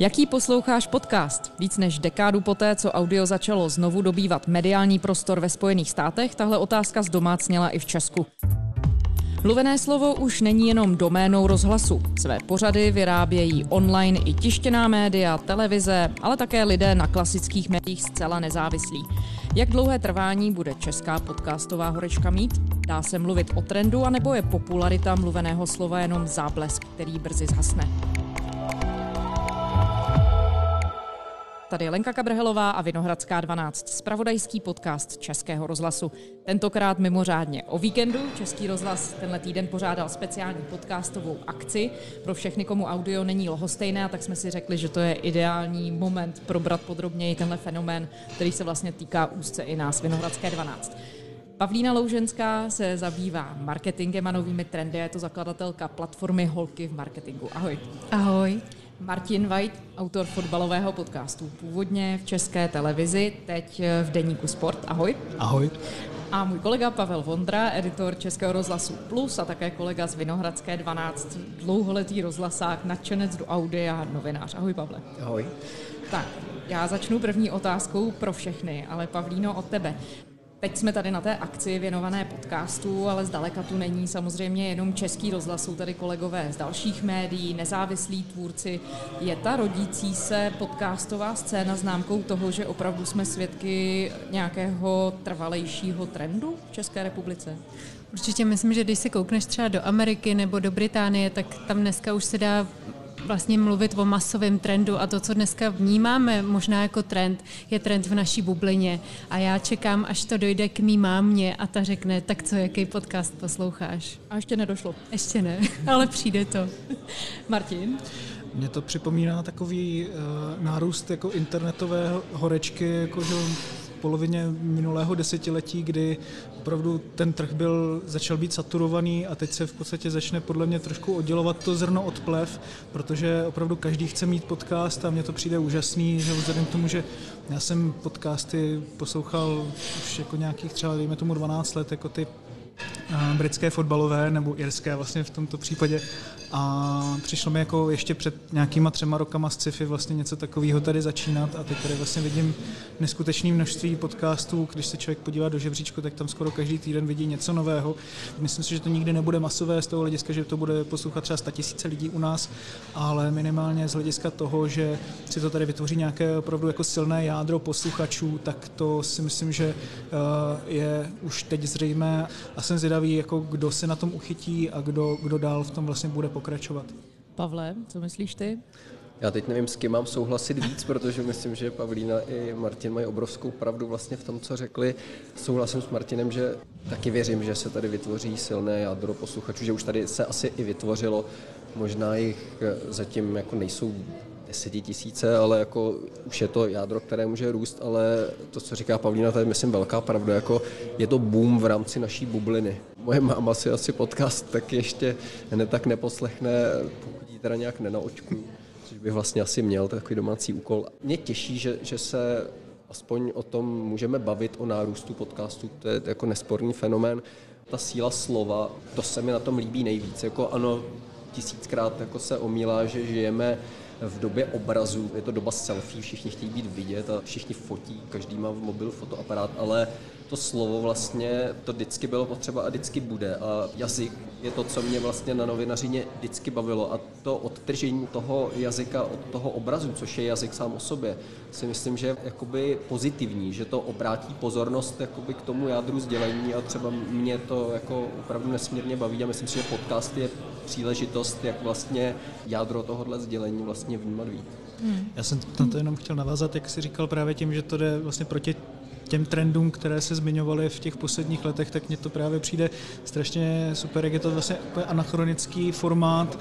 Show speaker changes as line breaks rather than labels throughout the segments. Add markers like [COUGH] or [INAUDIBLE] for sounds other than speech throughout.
Jaký posloucháš podcast? Víc než dekádu poté, co audio začalo znovu dobývat mediální prostor ve Spojených státech, tahle otázka zdomácněla i v Česku. Mluvené slovo už není jenom doménou rozhlasu. Své pořady vyrábějí online i tištěná média, televize, ale také lidé na klasických médiích zcela nezávislí. Jak dlouhé trvání bude česká podcastová horečka mít? Dá se mluvit o trendu, anebo je popularita mluveného slova jenom záblesk, který brzy zhasne? Tady je Lenka Kabrhelová a Vinohradská 12, spravodajský podcast Českého rozhlasu. Tentokrát mimořádně o víkendu. Český rozhlas tenhle týden pořádal speciální podcastovou akci pro všechny, komu audio není lohostejné, tak jsme si řekli, že to je ideální moment probrat podrobněji tenhle fenomén, který se vlastně týká úzce i nás, Vinohradské 12. Pavlína Louženská se zabývá marketingem a novými trendy. Je to zakladatelka platformy Holky v marketingu. Ahoj.
Ahoj.
Martin White, autor fotbalového podcastu, původně v české televizi, teď v deníku Sport. Ahoj.
Ahoj.
A můj kolega Pavel Vondra, editor Českého rozhlasu Plus a také kolega z Vinohradské 12, dlouholetý rozhlasák, nadšenec do audia, novinář. Ahoj, Pavle.
Ahoj.
Tak, já začnu první otázkou pro všechny, ale Pavlíno od tebe. Teď jsme tady na té akci věnované podcastu, ale zdaleka tu není samozřejmě jenom český rozhlas, jsou tady kolegové z dalších médií, nezávislí tvůrci. Je ta rodící se podcastová scéna známkou toho, že opravdu jsme svědky nějakého trvalejšího trendu v České republice?
Určitě myslím, že když se koukneš třeba do Ameriky nebo do Británie, tak tam dneska už se dá vlastně mluvit o masovém trendu a to, co dneska vnímáme možná jako trend, je trend v naší bublině. A já čekám, až to dojde k mý mámě a ta řekne, tak co, jaký podcast posloucháš?
A ještě nedošlo.
Ještě ne, [LAUGHS] ale přijde to.
Martin?
Mně to připomíná takový uh, nárůst jako internetové horečky, jako že polovině minulého desetiletí, kdy opravdu ten trh byl, začal být saturovaný a teď se v podstatě začne podle mě trošku oddělovat to zrno od plev, protože opravdu každý chce mít podcast a mně to přijde úžasný, že vzhledem k tomu, že já jsem podcasty poslouchal už jako nějakých třeba, dejme tomu 12 let, jako ty britské fotbalové nebo irské vlastně v tomto případě a přišlo mi jako ještě před nějakýma třema rokama z sci-fi vlastně něco takového tady začínat. A teď tady vlastně vidím neskutečné množství podcastů, když se člověk podívá do žebříčku, tak tam skoro každý týden vidí něco nového. Myslím si, že to nikdy nebude masové z toho hlediska, že to bude poslouchat třeba 100 tisíce lidí u nás, ale minimálně z hlediska toho, že si to tady vytvoří nějaké opravdu jako silné jádro posluchačů, tak to si myslím, že eh, je už teď zřejmé. A jsem zvědavý, jako kdo se na tom uchytí a kdo, kdo dál v tom vlastně bude pokračovat.
Pavle, co myslíš ty?
Já teď nevím, s kým mám souhlasit víc, protože myslím, že Pavlína i Martin mají obrovskou pravdu vlastně v tom, co řekli. Souhlasím s Martinem, že taky věřím, že se tady vytvoří silné jádro posluchačů, že už tady se asi i vytvořilo. Možná jich zatím jako nejsou desetitisíce, ale jako už je to jádro, které může růst, ale to, co říká Pavlína, to je myslím velká pravda, jako je to boom v rámci naší bubliny. Moje máma si asi podcast tak ještě ne tak neposlechne, pokud ji teda nějak nenaočkuju, což bych vlastně asi měl, takový domácí úkol. Mě těší, že, že se aspoň o tom můžeme bavit, o nárůstu podcastu, to je jako nesporný fenomén. Ta síla slova, to se mi na tom líbí nejvíc. Jako ano, tisíckrát jako se omílá, že žijeme v době obrazu, je to doba selfie, všichni chtějí být vidět a všichni fotí, každý má v mobil fotoaparát, ale to slovo vlastně, to vždycky bylo potřeba a vždycky bude. A jazyk je to, co mě vlastně na novinařině vždycky bavilo. A to odtržení toho jazyka od toho obrazu, což je jazyk sám o sobě, si myslím, že je jakoby pozitivní, že to obrátí pozornost jakoby k tomu jádru sdělení a třeba mě to jako opravdu nesmírně baví a myslím si, že podcast je příležitost, jak vlastně jádro tohohle sdělení vlastně vnímat víc.
Hmm. Já jsem na to jenom chtěl navázat, jak jsi říkal právě tím, že to jde vlastně proti těm trendům, které se zmiňovaly v těch posledních letech, tak mně to právě přijde strašně super, jak je to vlastně anachronický formát,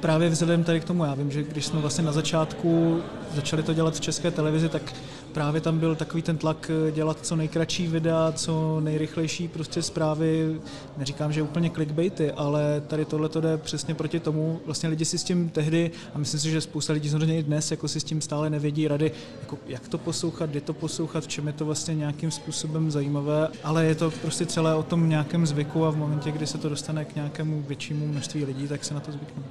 právě vzhledem tady k tomu. Já vím, že když jsme vlastně na začátku začali to dělat v české televizi, tak právě tam byl takový ten tlak eh, dělat co nejkratší videa, co nejrychlejší prostě zprávy, neříkám, že úplně clickbaity, ale tady tohle to jde přesně proti tomu. Vlastně lidi si s tím tehdy, a myslím si, že spousta lidí samozřejmě i dnes, jako si s tím stále nevědí rady, jako jak to poslouchat, kdy to poslouchat, v čem je to vlastně nějakým způsobem zajímavé, ale je to prostě celé o tom nějakém zvyku a v momentě, kdy se to dostane k nějakému většímu množství lidí, tak se na to zvyknou.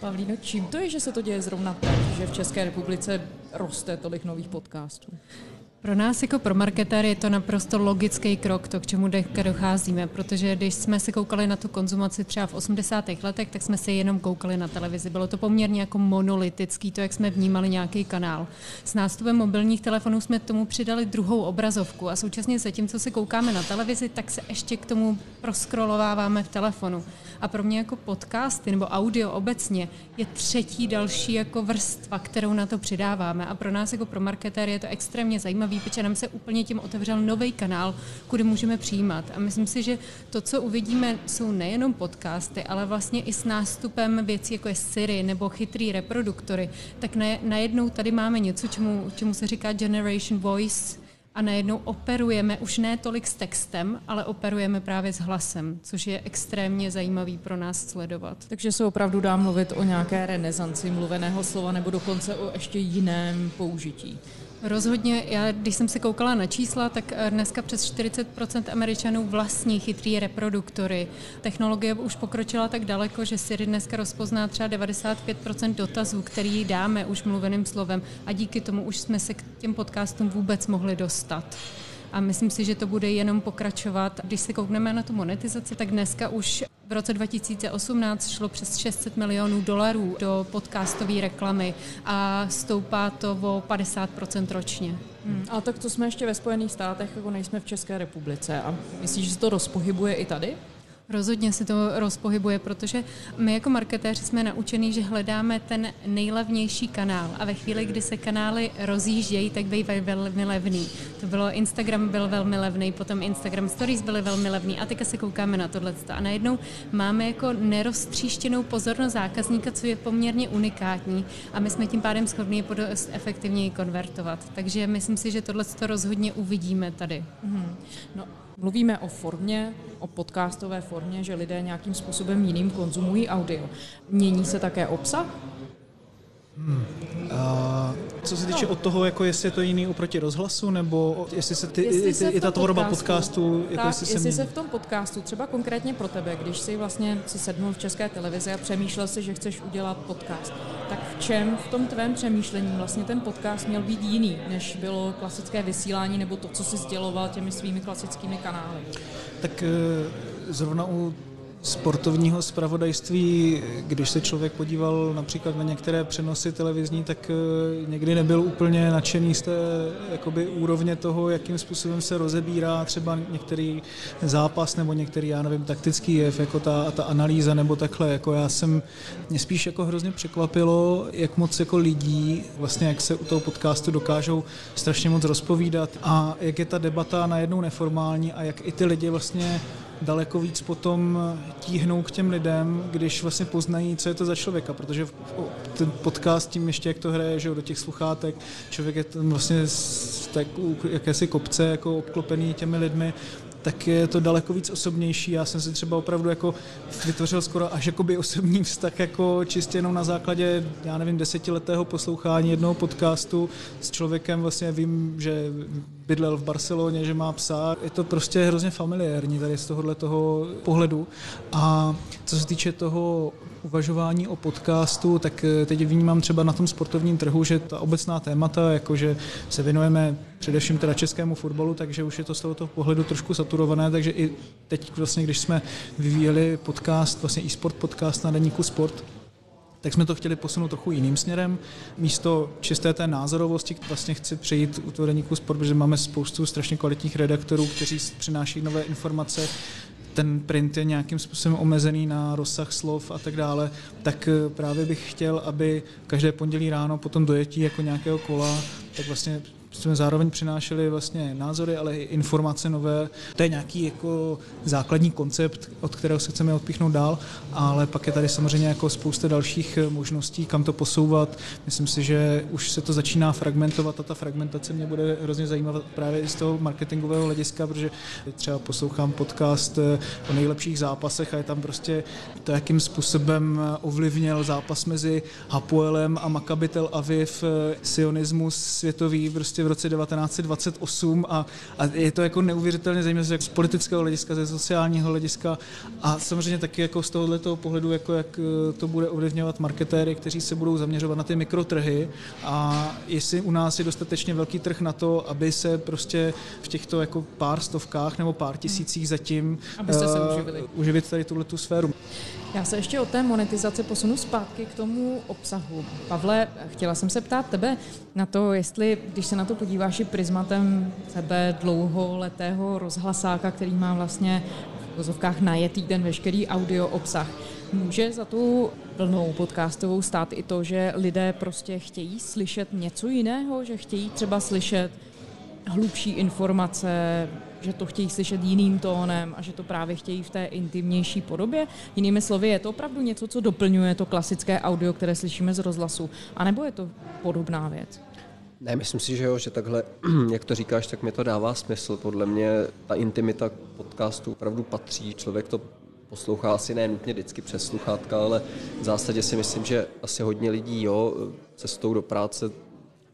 Pavlíno, čím to je, že se to děje zrovna teď, že v České republice roste tolik nových podcastů?
Pro nás jako pro marketéry je to naprosto logický krok, to, k čemu docházíme, protože když jsme se koukali na tu konzumaci třeba v 80. letech, tak jsme se jenom koukali na televizi. Bylo to poměrně jako monolitický, to, jak jsme vnímali nějaký kanál. S nástupem mobilních telefonů jsme tomu přidali druhou obrazovku a současně se tím, co se koukáme na televizi, tak se ještě k tomu proskrolováváme v telefonu. A pro mě jako podcasty nebo audio obecně je třetí další jako vrstva, kterou na to přidáváme. A pro nás jako pro marketéry je to extrémně zajímavý, protože nám se úplně tím otevřel nový kanál, kudy můžeme přijímat. A myslím si, že to, co uvidíme, jsou nejenom podcasty, ale vlastně i s nástupem věcí, jako je Siri nebo chytrý reproduktory, tak najednou tady máme něco, čemu, čemu se říká Generation Voice, a najednou operujeme už ne tolik s textem, ale operujeme právě s hlasem, což je extrémně zajímavý pro nás sledovat.
Takže se opravdu dá mluvit o nějaké renesanci mluveného slova nebo dokonce o ještě jiném použití.
Rozhodně, já když jsem se koukala na čísla, tak eh, dneska přes 40% Američanů vlastní chytrý reproduktory. Technologie už pokročila tak daleko, že Siri dneska rozpozná třeba 95% dotazů, který dáme už mluveným slovem a díky tomu už jsme se k těm podcastům vůbec mohli dostat a myslím si, že to bude jenom pokračovat. Když se koukneme na tu monetizaci, tak dneska už v roce 2018 šlo přes 600 milionů dolarů do podcastové reklamy a stoupá to o 50% ročně.
Hmm, ale tak to jsme ještě ve Spojených státech, jako nejsme v České republice. A myslíš, že se to rozpohybuje i tady?
Rozhodně se to rozpohybuje, protože my jako marketéři jsme naučení, že hledáme ten nejlevnější kanál a ve chvíli, kdy se kanály rozjíždějí, tak bývají velmi levný. To bylo Instagram byl velmi levný, potom Instagram Stories byly velmi levný a teďka se koukáme na tohle. A najednou máme jako neroztříštěnou pozornost zákazníka, co je poměrně unikátní a my jsme tím pádem schopni je dost efektivněji konvertovat. Takže myslím si, že tohle to rozhodně uvidíme tady. Mm-hmm.
No, Mluvíme o formě, o podcastové formě, že lidé nějakým způsobem jiným konzumují audio. Mění se také obsah?
Hmm. A co se týče no. od toho, jako jestli je to jiný oproti rozhlasu, nebo jestli se, ty, jestli se i ta tvorba podcastu,
jako tak, jestli, se, jestli se v tom podcastu, třeba konkrétně pro tebe, když jsi vlastně si sednul v české televizi a přemýšlel si, že chceš udělat podcast, tak v čem v tom tvém přemýšlení vlastně ten podcast měl být jiný, než bylo klasické vysílání nebo to, co si sděloval těmi svými klasickými kanály?
Tak eh, zrovna u sportovního zpravodajství, když se člověk podíval například na některé přenosy televizní, tak eh, někdy nebyl úplně nadšený z té jakoby, úrovně toho, jakým způsobem se rozebírá třeba některý zápas nebo některý, já nevím, taktický jev, jako ta, ta analýza nebo takhle. Jako já jsem, mě spíš jako hrozně překvapilo, jak moc jako lidí, vlastně jak se u toho podcastu dokážou strašně moc rozpovídat a jak je ta debata najednou neformální a jak i ty lidi vlastně daleko víc potom tíhnou k těm lidem, když vlastně poznají, co je to za člověka, protože ten podcast tím ještě, jak to hraje, že do těch sluchátek, člověk je tam vlastně z tak, jakési kopce jako obklopený těmi lidmi tak je to daleko víc osobnější. Já jsem si třeba opravdu jako vytvořil skoro až jakoby osobní vztah jako čistě jenom na základě, já nevím, desetiletého poslouchání jednoho podcastu s člověkem vlastně vím, že bydlel v Barceloně, že má psa. Je to prostě hrozně familiární tady z tohohle toho pohledu. A co se týče toho uvažování o podcastu, tak eh, teď vnímám třeba na tom sportovním trhu, že ta obecná témata, jakože se věnujeme především teda českému fotbalu, takže už je to z tohoto pohledu trošku saturované, takže i teď vlastně, když jsme vyvíjeli podcast, vlastně e-sport podcast na deníku Sport, tak jsme to chtěli posunout trochu jiným směrem. Místo čisté té názorovosti vlastně chci přejít u toho deníku sport, protože máme spoustu strašně kvalitních redaktorů, kteří přináší nové informace, ten print je nějakým způsobem omezený na rozsah slov a tak dále, tak eh, právě bych chtěl, aby každé pondělí ráno po tom dojetí jako nějakého kola, tak vlastně jsme zároveň přinášeli vlastně názory, ale i informace nové. To je nějaký jako základní koncept, od kterého se chceme odpíchnout dál, ale pak je tady samozřejmě jako spousta dalších možností, kam to posouvat. Myslím si, že už se to začíná fragmentovat a ta fragmentace mě bude hrozně zajímat právě z toho marketingového hlediska, protože třeba poslouchám podcast eh, o nejlepších zápasech a je tam prostě to, jakým způsobem ovlivnil zápas mezi Hapoelem a Maccabi Tel Aviv, eh, sionismus světový prostě v roce 1928 a, a je to jako neuvěřitelně zajímavé jak z politického hlediska, ze sociálního hlediska a samozřejmě taky jako z tohoto pohledu, jako jak eh, to bude ovlivňovat marketéry, kteří se budou zaměřovat na ty mikrotrhy a jestli u nás je dostatečně velký trh na to, aby se prostě v těchto jako pár stovkách nebo pár tisících zatím
Abyste se uživili.
Uh, uživit tady tuhle tu sféru.
Já se ještě o té monetizaci posunu zpátky k tomu obsahu. Pavle, chtěla jsem se ptát tebe na to, jestli, když se na to podíváš i prismatem tebe dlouholetého rozhlasáka, který má vlastně v vozovkách najetý ten veškerý audio obsah, Může za tu plnou podcastovou stát i to, že lidé prostě chtějí slyšet něco jiného, že chtějí třeba slyšet hlubší informace, že to chtějí slyšet jiným tónem a že to právě chtějí v té intimnější podobě. Jinými slovy, je to opravdu něco, co doplňuje to klasické audio, které slyšíme z rozhlasu, anebo je to podobná věc?
Ne, myslím si, že jo, že takhle, [CLEARS THROAT] jak to říkáš, tak mi to dává smysl. Podle mě ta intimita podcastu opravdu patří. Člověk to poslouchá asi ne nutně vždycky přes sluchátka, ale v zásadě si myslím, že asi hodně lidí, jo, cestou do práce,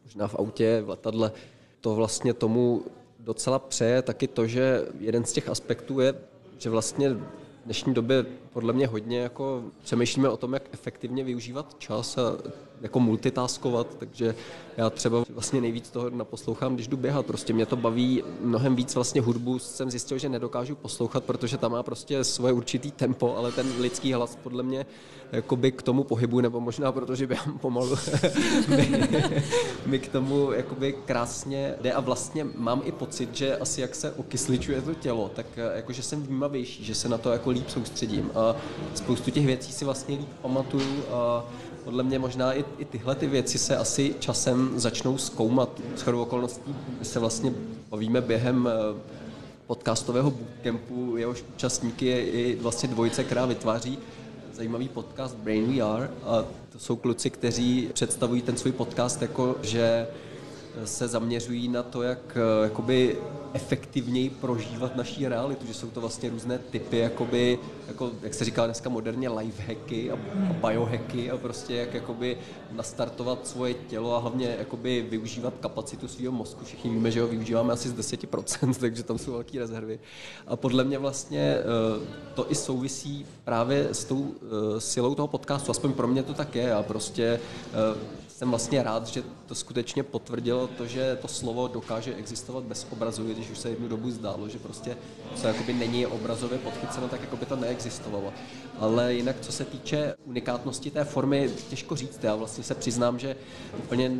možná v autě, v letadle, to vlastně tomu docela přeje taky to, že jeden z těch aspektů je, že vlastně v dnešní době podle mě hodně jako přemýšlíme o tom, jak efektivně využívat čas a jako multitaskovat, takže já třeba vlastně nejvíc toho naposlouchám, když jdu běhat. Prostě mě to baví mnohem víc vlastně hudbu. Jsem zjistil, že nedokážu poslouchat, protože tam má prostě svoje určitý tempo, ale ten lidský hlas podle mě jakoby k tomu pohybu, nebo možná protože běhám pomalu, [LAUGHS] mi, mi, k tomu jakoby krásně jde. A vlastně mám i pocit, že asi jak se okysličuje to tělo, tak jakože jsem vnímavější, že se na to jako líp soustředím. A spoustu těch věcí si vlastně líp pamatuju a podle mě možná i, i tyhle ty věci se asi časem začnou zkoumat. S chodou okolností se vlastně bavíme během eh, podcastového bootcampu, jehož účastníky je i vlastně dvojice, která vytváří zajímavý podcast Brain VR a to jsou kluci, kteří představují ten svůj podcast jako, že se zaměřují na to, jak eh, jakoby efektivněji prožívat naší realitu, že jsou to vlastně různé typy, jakoby, jako, jak se říká dneska moderně, lifehacky a, a biohacky a prostě jak jakoby nastartovat svoje tělo a hlavně jakoby využívat kapacitu svého mozku. Všichni víme, že ho využíváme asi z 10%, [LAUGHS] takže tam jsou velké rezervy. A podle mě vlastně eh, to i souvisí právě s tou eh, silou toho podcastu, aspoň pro mě to tak je. A prostě jsem vlastně rád, že to skutečně potvrdilo to, že to slovo dokáže existovat bez obrazu, když už se jednu dobu zdálo, že prostě co jakoby není obrazově podchyceno, tak jako by to neexistovalo. Ale jinak, co se týče unikátnosti té formy, těžko říct. Já vlastně se přiznám, že úplně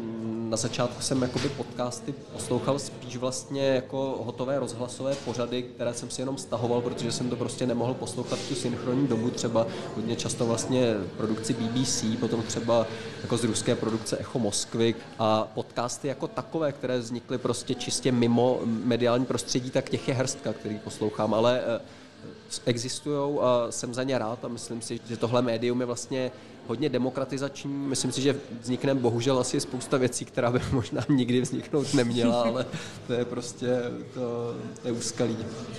na začátku jsem jakoby podcasty poslouchal spíš vlastně jako hotové rozhlasové pořady, které jsem si jenom stahoval, protože jsem to prostě nemohl poslouchat tu synchronní dobu, třeba hodně často vlastně produkci BBC, potom třeba jako z ruské produkce Echo Moskvy a podcasty jako takové, které vznikly prostě čistě mimo mediální prostředí, tak těch je hrstka, který poslouchám, ale eh, existují a jsem za ně rád a myslím si, že tohle médium je vlastně hodně demokratizační. Myslím si, že vznikne bohužel asi spousta věcí, která by [LAUGHS] možná nikdy vzniknout neměla, ale to je prostě to, to je úskalí.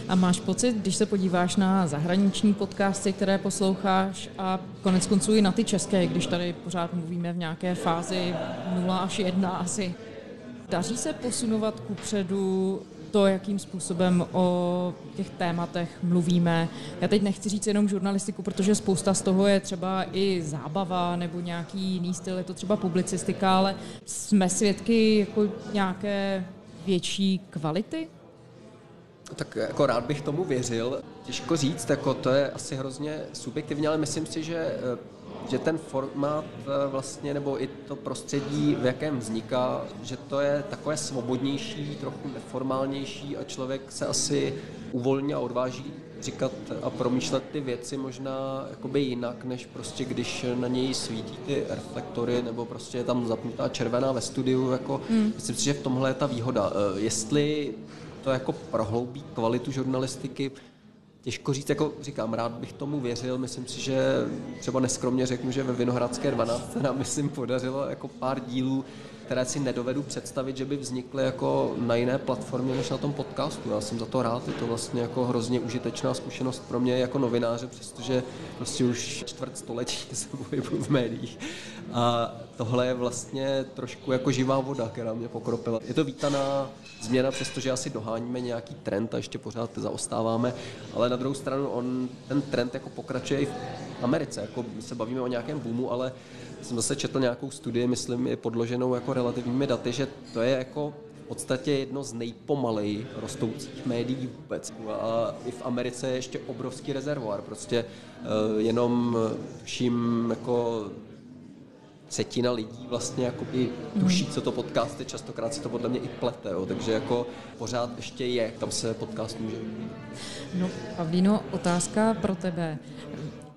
A máš pocit, když se podíváš na zahraniční podcasty, které posloucháš a konec konců i na ty české, když tady pořád mluvíme v nějaké fázi 0 až 1 asi, daří se posunovat ku předu to, jakým způsobem o těch tématech mluvíme. Já teď nechci říct jenom žurnalistiku, protože spousta z toho je třeba i zábava nebo nějaký jiný styl, je to třeba publicistika, ale jsme svědky jako nějaké větší kvality?
Tak jako rád bych tomu věřil. Těžko říct, jako to je asi hrozně subjektivně, ale myslím si, že eh, že ten formát eh, vlastně, nebo i to prostředí, v jakém vzniká, že to je takové svobodnější, trochu neformálnější a člověk se asi uvolní a odváží říkat a promýšlet ty věci možná jakoby jinak, než prostě když na něj svítí ty reflektory, nebo prostě je tam zapnutá červená ve studiu, jako hmm. myslím si, že v tomhle je ta výhoda. Eh, jestli to jako prohloubí kvalitu žurnalistiky, Těžko říct, jako říkám, rád bych tomu věřil, myslím si, že třeba neskromně řeknu, že ve Vinohradské 12 nám, myslím, podařilo jako pár dílů, které si nedovedu představit, že by vznikly jako na jiné platformě než na tom podcastu. Já jsem za to rád, je to vlastně jako hrozně užitečná zkušenost pro mě jako novináře, přestože prostě už čtvrt století [LAUGHS] se pohybuju v médiích. A tohle je vlastně trošku jako živá voda, která mě pokropila. Je to vítaná změna, přestože asi doháníme nějaký trend a ještě pořád zaostáváme, ale na druhou stranu on, ten trend jako pokračuje i v Americe. Jako my se bavíme o nějakém boomu, ale jsem zase četl nějakou studii, myslím, je podloženou jako relativními daty, že to je jako v podstatě jedno z nejpomaleji rostoucích médií vůbec. A i v Americe je ještě obrovský rezervoár. Prostě uh, jenom vším jako třetina lidí vlastně jako i tuší, co to podcast je, častokrát se to podle mě i plete, jo, takže jako pořád ještě je, tam se podcast může.
No, Pavlíno, otázka pro tebe.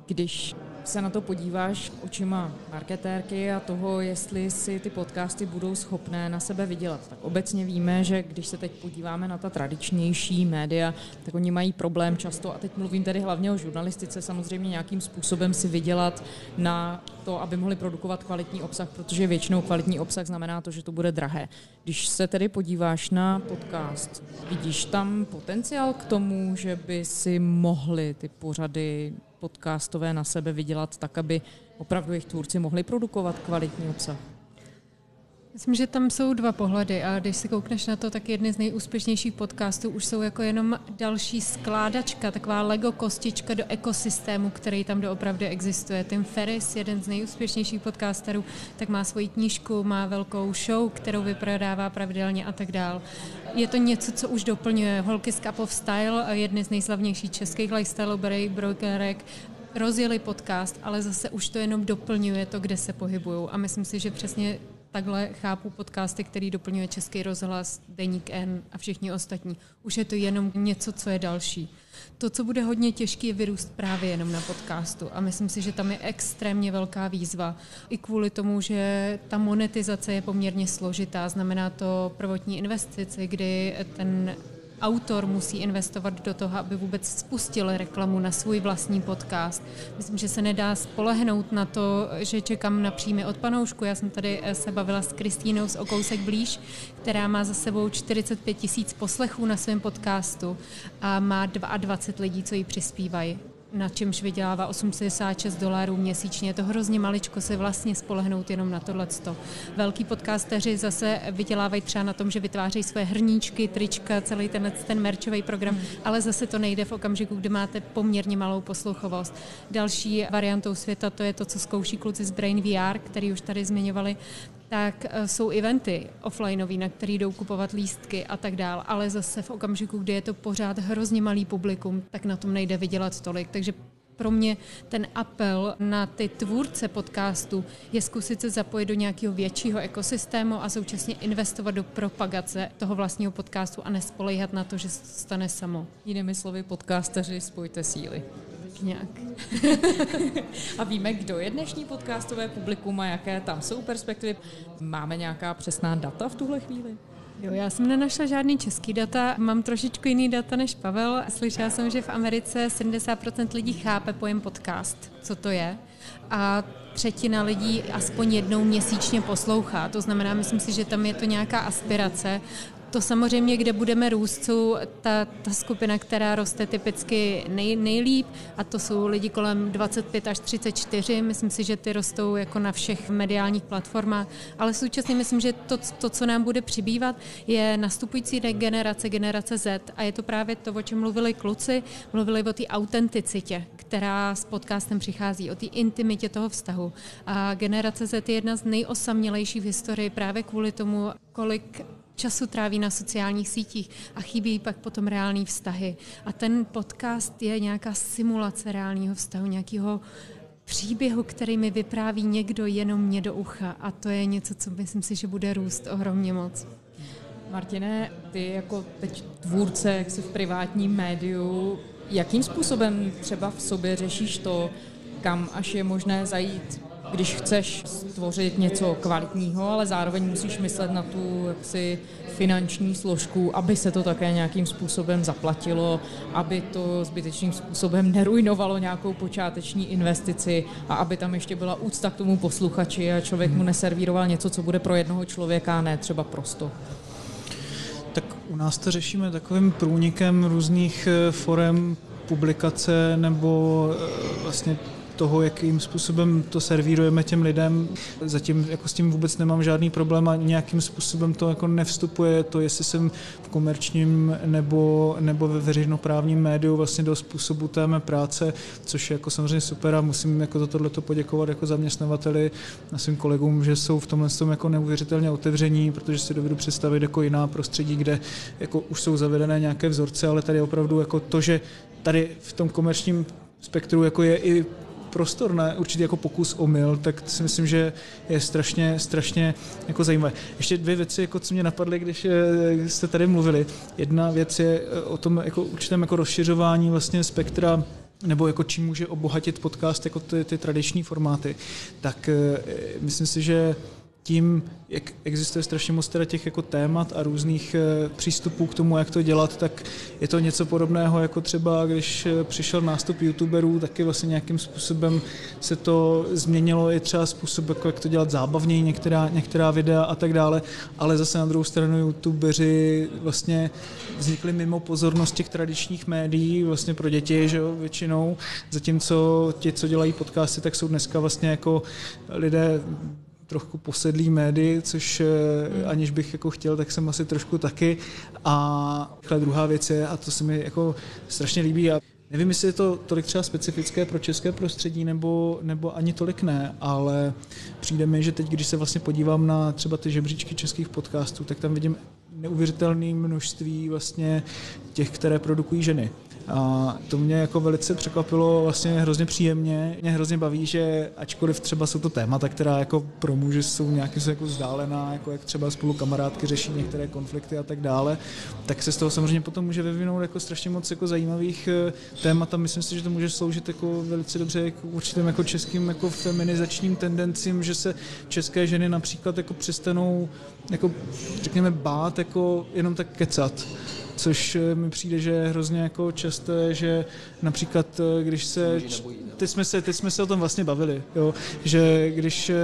Když se na to podíváš očima marketérky a toho, jestli si ty podcasty budou schopné na sebe vydělat. Tak obecně víme, že když se teď podíváme na ta tradičnější média, tak oni mají problém často, a teď mluvím tedy hlavně o žurnalistice, samozřejmě nějakým způsobem si vydělat na to, aby mohli produkovat kvalitní obsah, protože většinou kvalitní obsah znamená to, že to bude drahé. Když se tedy podíváš na podcast, vidíš tam potenciál k tomu, že by si mohli ty pořady podcastové na sebe vydělat tak, aby opravdu jejich tvůrci mohli produkovat kvalitní obsah?
Myslím, že tam jsou dva pohledy a když si koukneš na to, tak jedny z nejúspěšnějších podcastů už jsou jako jenom další skládačka, taková Lego kostička do ekosystému, který tam doopravdy existuje. Tim Ferris, jeden z nejúspěšnějších podcasterů, tak má svoji knížku, má velkou show, kterou vyprodává pravidelně a tak dál. Je to něco, co už doplňuje Holky z Cup of Style, jedny z nejslavnějších českých lifestyle brokerek, rozjeli podcast, ale zase už to jenom doplňuje to, kde se pohybují. A myslím si, že přesně takhle chápu podcasty, který doplňuje Český rozhlas, Deník N a všichni ostatní. Už je to jenom něco, co je další. To, co bude hodně těžké, je vyrůst právě jenom na podcastu. A myslím si, že tam je extrémně velká výzva. I kvůli tomu, že ta monetizace je poměrně složitá. Znamená to prvotní investici, kdy ten autor musí investovat do toho, aby vůbec spustil reklamu na svůj vlastní podcast. Myslím, že se nedá spolehnout na to, že čekám na příjmy od panoušku. Já jsem tady eh, se bavila s Kristýnou z Okousek blíž, která má za sebou 45 tisíc poslechů na svém podcastu a má 22 lidí, co jí přispívají na čemž vydělává 86 dolarů měsíčně. Je to hrozně maličko se vlastně spolehnout jenom na tohleto. Velký podcasteři zase vydělávají třeba na tom, že vytvářejí své hrníčky, trička, celý ten, ten merčový program, hmm. ale zase to nejde v okamžiku, kdy máte poměrně malou posluchovost. Další variantou světa to je to, co zkouší kluci z Brain VR, který už tady zmiňovali, tak eh, jsou eventy offlineový, na který jdou kupovat lístky a tak dál, ale zase v okamžiku, kdy je to pořád hrozně malý publikum, tak na tom nejde vydělat tolik. Takže pro mě ten apel na ty tvůrce podcastu je zkusit se zapojit do nějakého většího ekosystému a současně investovat do propagace toho vlastního podcastu a nespolehat na to, že se stane samo.
Jinými slovy, podcasteři, spojte síly
nějak. [LAUGHS]
a víme, kdo je dnešní podcastové publikum a jaké tam jsou perspektivy. Máme nějaká přesná data v tuhle chvíli?
Jo, já jsem nenašla žádný český data, mám trošičku jiný data než Pavel. Slyšela jsem, že v Americe 70% lidí chápe pojem podcast, co to je. A třetina lidí aspoň jednou měsíčně poslouchá. To znamená, myslím si, že tam je to nějaká aspirace to samozřejmě, kde budeme růst, jsou ta, ta skupina, která roste typicky nej, nejlíp a to jsou lidi kolem 25 až 34. Myslím si, že ty rostou jako na všech mediálních platformách, ale současně myslím, že to, to co nám bude přibývat, je nastupující generace, generace Z a je to právě to, o čem mluvili kluci, mluvili o té autenticitě, která s podcastem přichází, o té intimitě toho vztahu. A generace Z je jedna z nejosamělejších v historii právě kvůli tomu, kolik času tráví na sociálních sítích a chybí pak potom reální vztahy. A ten podcast je nějaká simulace reálního vztahu, nějakého příběhu, který mi vypráví někdo jenom mě do ucha. A to je něco, co myslím si, že bude růst ohromně moc.
Martine, ty jako teď tvůrce, jak jsi v privátním médiu, Jakým způsobem třeba v sobě řešíš to, kam až je možné zajít když chceš stvořit něco kvalitního, ale zároveň musíš myslet na tu jaksi finanční složku, aby se to také nějakým způsobem zaplatilo, aby to zbytečným způsobem nerujnovalo nějakou počáteční investici a aby tam ještě byla úcta k tomu posluchači a člověk mu neservíroval něco, co bude pro jednoho člověka, ne třeba prosto.
Tak u nás to řešíme takovým průnikem různých eh, forem publikace nebo eh, vlastně toho, jakým způsobem to servírujeme těm lidem. Zatím jako s tím vůbec nemám žádný problém a nějakým způsobem to jako nevstupuje to, jestli jsem v komerčním nebo, nebo ve veřejnoprávním médiu vlastně do způsobu té mé práce, což je jako samozřejmě super a musím jako za tohleto poděkovat jako zaměstnavateli a svým kolegům, že jsou v tomhle tom jako neuvěřitelně otevření, protože si dovedu představit jako jiná prostředí, kde jako už jsou zavedené nějaké vzorce, ale tady opravdu jako to, že tady v tom komerčním spektru jako je i prostor na určitý jako pokus o mil, tak si myslím, že je strašně, strašně jako zajímavé. Ještě dvě věci, jako co mě napadly, když eh, jste tady mluvili. Jedna věc je eh, o tom jako určitém jako rozšiřování vlastně spektra nebo jako čím může obohatit podcast jako ty, ty tradiční formáty, tak eh, myslím si, že tím, jak existuje strašně moc teda těch jako témat a různých eh, přístupů k tomu, jak to dělat, tak je to něco podobného, jako třeba když eh, přišel nástup youtuberů, taky vlastně nějakým způsobem se to změnilo i třeba způsob, jako jak to dělat zábavněji, některá, některá videa a tak dále, ale zase na druhou stranu youtubeři vlastně vznikli mimo pozornost těch tradičních médií, vlastně pro děti, že jo, většinou, zatímco ti, co dělají podcasty, tak jsou dneska vlastně jako lidé trochu posedlý médii, což hmm. aniž bych jako chtěl, tak jsem asi trošku taky. A druhá věc je, a to se mi jako strašně líbí, a Nevím, jestli je to tolik třeba specifické pro české prostředí, nebo, nebo ani tolik ne, ale přijde mi, že teď, když se vlastně podívám na třeba ty žebříčky českých podcastů, tak tam vidím neuvěřitelné množství vlastně těch, které produkují ženy. A to mě jako velice překvapilo vlastně hrozně příjemně. Mě hrozně baví, že ačkoliv třeba jsou to témata, která jako pro muže jsou nějakým jako vzdálená, jako jak třeba spolu kamarádky řeší některé konflikty a tak dále, tak se z toho samozřejmě potom může vyvinout jako strašně moc jako zajímavých eh, témat a myslím si, že to může sloužit jako velice dobře jako určitým jako českým jako feminizačním tendencím, že se české ženy například jako přestanou jako řekněme bát jako jenom tak kecat což eh, mi přijde, že je hrozně jako časté, že například, eh, když se, teď jsme se, teď jsme se o tom vlastně bavili, jo, že když eh,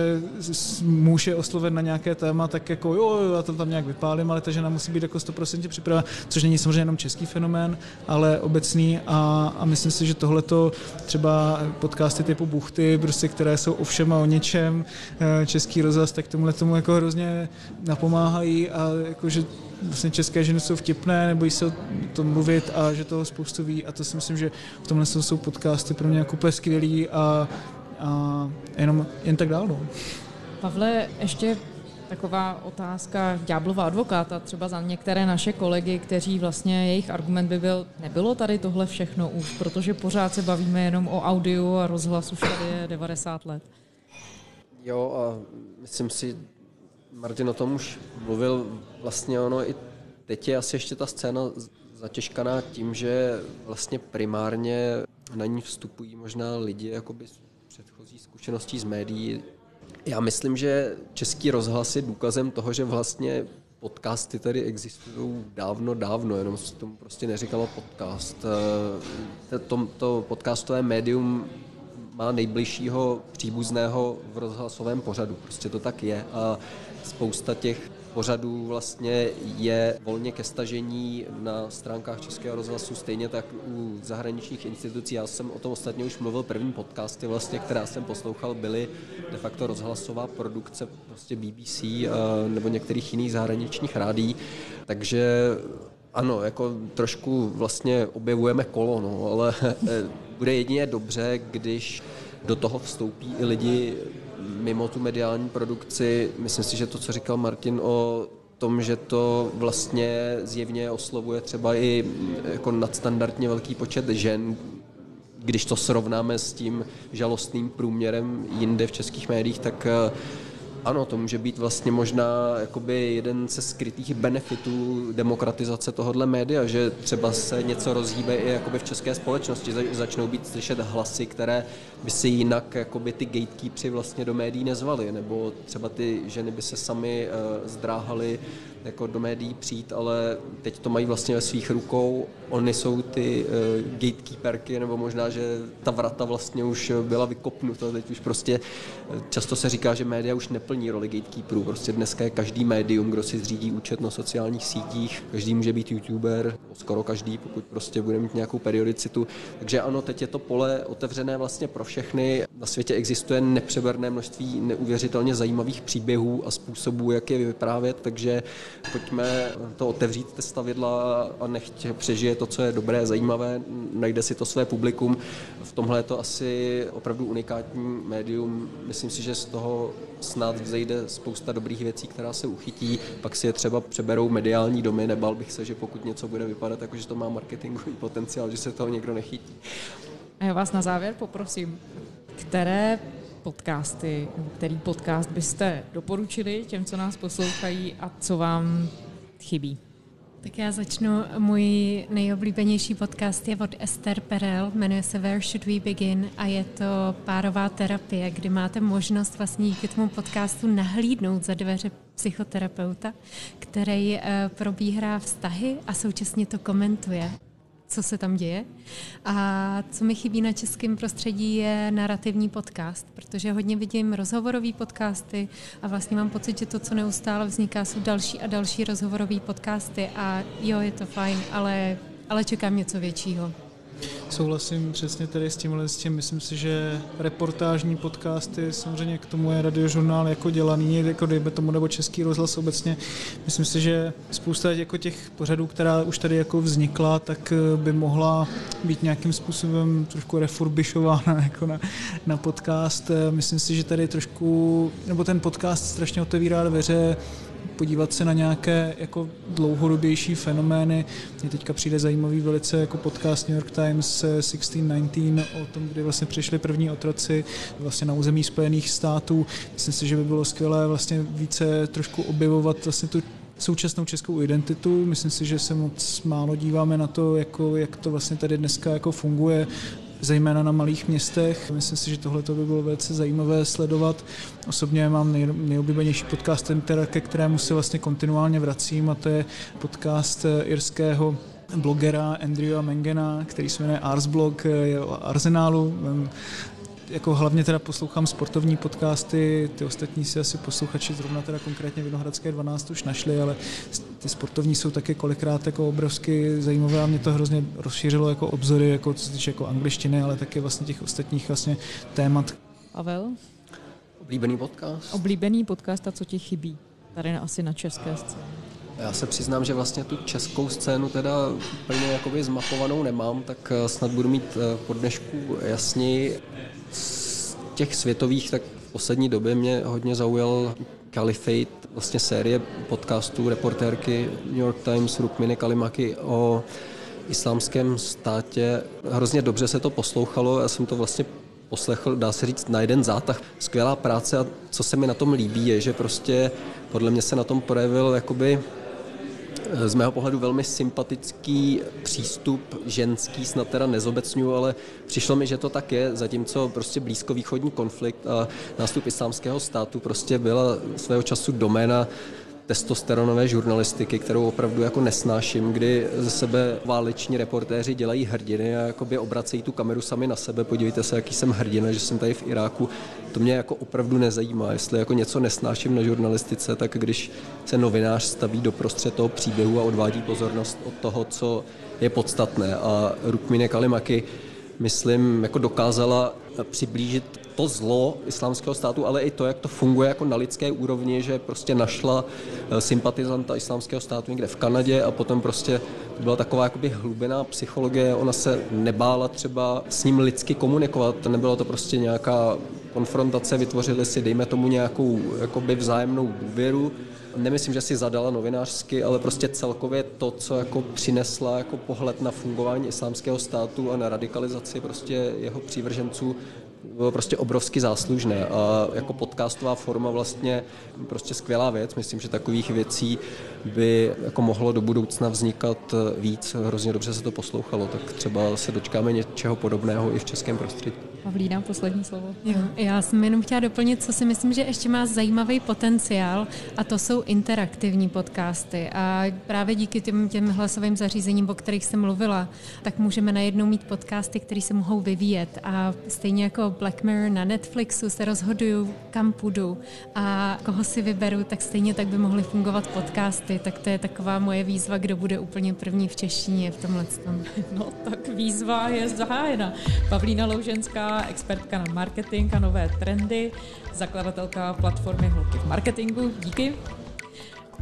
muž je osloven na nějaké téma, tak jako jo, já to tam nějak vypálím, ale ta žena musí být jako 100% připravena, což není samozřejmě jenom český fenomén, ale obecný a, a myslím si, že tohleto třeba podcasty typu Buchty, prostě, které jsou o všem a o něčem, český rozhlas, tak tomuhle tomu jako hrozně napomáhají a jako, že vlastně české ženy jsou vtipné, nebojí se o tom mluvit a že toho spoustu ví a to si myslím, že v tomhle jsou podcasty pro mě jako úplně skvělý a, a jenom jen tak dál. No.
Pavle, ještě taková otázka ďáblova advokáta, třeba za některé naše kolegy, kteří vlastně jejich argument by byl, nebylo tady tohle všechno už, protože pořád se bavíme jenom o audio a rozhlas už tady je 90 let.
Jo a myslím si, Martin o tom už mluvil, vlastně ono i teď je asi ještě ta scéna zatěžkaná tím, že vlastně primárně na ní vstupují možná lidi jakoby s předchozí zkušeností z médií. Já myslím, že český rozhlas je důkazem toho, že vlastně podcasty tady existují dávno, dávno, jenom se tomu prostě neříkalo podcast. Eh, to, to podcastové médium má nejbližšího příbuzného v rozhlasovém pořadu. Prostě to tak je a spousta těch pořadů vlastně je volně ke stažení na stránkách Českého rozhlasu, stejně tak u zahraničních institucí. Já jsem o tom ostatně už mluvil, první podcasty vlastně, která jsem poslouchal, byly de facto rozhlasová produkce prostě BBC eh, nebo některých jiných zahraničních rádí, takže ano, jako trošku vlastně objevujeme kolo, no, ale [LAUGHS] eh, bude jedině dobře, když do toho vstoupí i lidi mimo tu mediální produkci. Myslím si, že to, co říkal Martin o tom, že to vlastně zjevně oslovuje třeba i jako nadstandardně velký počet žen, když to srovnáme s tím žalostným průměrem jinde v českých médiích, tak Ano, to může být vlastně možná jakoby jeden ze skrytých benefitů demokratizace tohohle média, že třeba se něco rozhýbe i jakoby v české společnosti, začnou být slyšet hlasy, které by si jinak jakoby ty gatekeepři vlastně do médií nezvali, nebo třeba ty ženy by se sami uh, zdráhaly jako do médií přijít, ale teď to mají vlastně ve svých rukou. Oni jsou ty uh, gatekeeperky, nebo možná, že ta vrata vlastně už byla vykopnuta. Teď už prostě eh, často se říká, že média už neplní roli gatekeeperů. Prostě dneska je každý médium, kdo si zřídí účet na sociálních sítích. Každý může být youtuber, skoro každý, pokud prostě bude mít nějakou periodicitu. Takže ano, teď je to pole otevřené vlastně pro všechny. Na světě existuje nepřeberné množství neuvěřitelně zajímavých příběhů a způsobů, jak je vyprávět, takže pojďme to otevřít, ty stavidla a nechť přežije to, co je dobré, zajímavé, najde si to své publikum. V tomhle je to asi opravdu unikátní médium. Myslím si, že z toho snad vzejde spousta dobrých věcí, která se uchytí, pak si je třeba přeberou mediální domy, nebal bych se, že pokud něco bude vypadat, jako že to má marketingový potenciál, že se toho někdo nechytí.
A já vás na závěr poprosím, které podcasty, který podcast byste doporučili těm, co nás poslouchají a co vám chybí?
Tak já začnu. Můj nejoblíbenější podcast je od Esther Perel, jmenuje se Where Should We Begin a je to párová terapie, kdy máte možnost vlastně díky tomu podcastu nahlídnout za dveře psychoterapeuta, který eh, probíhá vztahy a současně to komentuje co se tam děje. A co mi chybí na českém prostředí je narrativní podcast, protože hodně vidím rozhovorové podcasty a vlastně mám pocit, že to, co neustále vzniká, jsou další a další rozhovorové podcasty a jo, je to fajn, ale, ale čekám něco většího.
Souhlasím přesně tady s tímhle s tím. Myslím si, že reportážní podcasty, samozřejmě k tomu je radiožurnál jako dělaný, jako dejme tomu, nebo český rozhlas obecně. Myslím si, že spousta jako těch pořadů, která už tady jako vznikla, tak eh, by mohla být nějakým způsobem trošku refurbišována [LAUGHS] jako na, na podcast. Eh, myslím si, že tady trošku, nebo ten podcast strašně otevírá dveře podívat se na nějaké jako dlouhodobější fenomény. Mně teďka přijde zajímavý velice jako podcast New York Times 1619 o tom, kdy vlastně přišli první otroci vlastně na území Spojených států. Myslím si, že by bylo skvělé vlastně více trošku objevovat vlastně tu současnou českou identitu. Myslím si, že se moc málo díváme na to, jako, jak to vlastně tady dneska jako funguje zejména na malých městech. Myslím si, že tohle by bylo velice zajímavé sledovat. Osobně mám nej, nejoblíbenější podcast, teda, ke kterému se vlastně kontinuálně vracím a to je podcast eh, irského blogera Andrewa Mengena, který se jmenuje Arsblog, je o Arsenálu jako hlavně teda poslouchám sportovní podcasty, ty ostatní si asi posluchači zrovna teda konkrétně Vinohradské 12 už našli, ale ty sportovní jsou taky kolikrát jako obrovsky zajímavé a mě to hrozně rozšířilo jako obzory, jako co se týče jako angličtiny, ale taky vlastně těch ostatních vlastně témat.
Pavel?
Oblíbený podcast?
Oblíbený podcast a co ti chybí? Tady na, asi na české scéně.
Já se přiznám, že vlastně tu českou scénu teda úplně jakoby zmapovanou nemám, tak eh, snad budu mít eh, po dnešku jasněji z těch světových, tak v poslední době mě hodně zaujal Caliphate, vlastně série podcastů reportérky New York Times Rukminy Kalimaky o islámském státě. Hrozně dobře se to poslouchalo, já jsem to vlastně poslechl, dá se říct, na jeden zátah. Skvělá práce a co se mi na tom líbí, je, že prostě podle mě se na tom projevil jakoby z mého pohledu velmi sympatický přístup ženský, snad teda nezobecňuju, ale přišlo mi, že to tak je, zatímco prostě blízkovýchodní konflikt a nástup islámského státu prostě byla svého času doména testosteronové žurnalistiky, kterou opravdu jako nesnáším, kdy ze sebe váleční reportéři dělají hrdiny a jakoby obracejí tu kameru sami na sebe. Podívejte se, jaký jsem hrdina, že jsem tady v Iráku. To mě jako opravdu nezajímá. Jestli jako něco nesnáším na žurnalistice, tak když se novinář staví do prostřed toho příběhu a odvádí pozornost od toho, co je podstatné. A Rukmine Kalimaky, myslím, jako dokázala přiblížit to zlo islámského státu, ale i to, jak to funguje jako na lidské úrovni, že prostě našla eh, sympatizanta islámského státu někde v Kanadě a potom prostě byla taková jakoby hlubená psychologie, ona se nebála třeba s ním lidsky komunikovat, nebylo to prostě nějaká konfrontace, vytvořili si, dejme tomu, nějakou jakoby vzájemnou důvěru, nemyslím, že si zadala novinářsky, ale prostě celkově to, co jako přinesla jako pohled na fungování islámského státu a na radikalizaci prostě jeho přívrženců, bylo prostě obrovsky záslužné a jako podcastová forma vlastně prostě skvělá věc. Myslím, že takových věcí by jako mohlo do budoucna vznikat víc. Hrozně dobře se to poslouchalo, tak třeba se dočkáme něčeho podobného i v českém prostředí.
Pavlína, poslední slovo.
Jo, já jsem jenom chtěla doplnit, co si myslím, že ještě má zajímavý potenciál a to jsou interaktivní podcasty. A právě díky těm, těm hlasovým zařízením, o kterých jsem mluvila, tak můžeme najednou mít podcasty, které se mohou vyvíjet. A stejně jako Black Mirror na Netflixu se rozhoduju, kam půjdu a koho si vyberu, tak stejně tak by mohly fungovat podcasty. Tak to je taková moje výzva, kdo bude úplně první v češtině v tomhle. [LAUGHS]
No tak výzva je zahájena. Pavlína Louženská, expertka na marketing a nové trendy, zakladatelka platformy Holky v marketingu. Díky.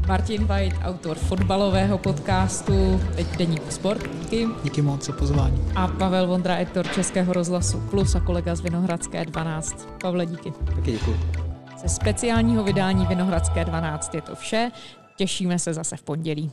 Martin White, autor fotbalového podcastu, teď Deníku Sport. Díky.
Díky moc za pozvání.
A Pavel Vondra, editor Českého rozhlasu Plus a kolega z Vinohradské 12. Pavle, díky.
Taky děkuji.
Ze speciálního vydání Vinohradské 12 je to vše. Těšíme se zase v pondělí.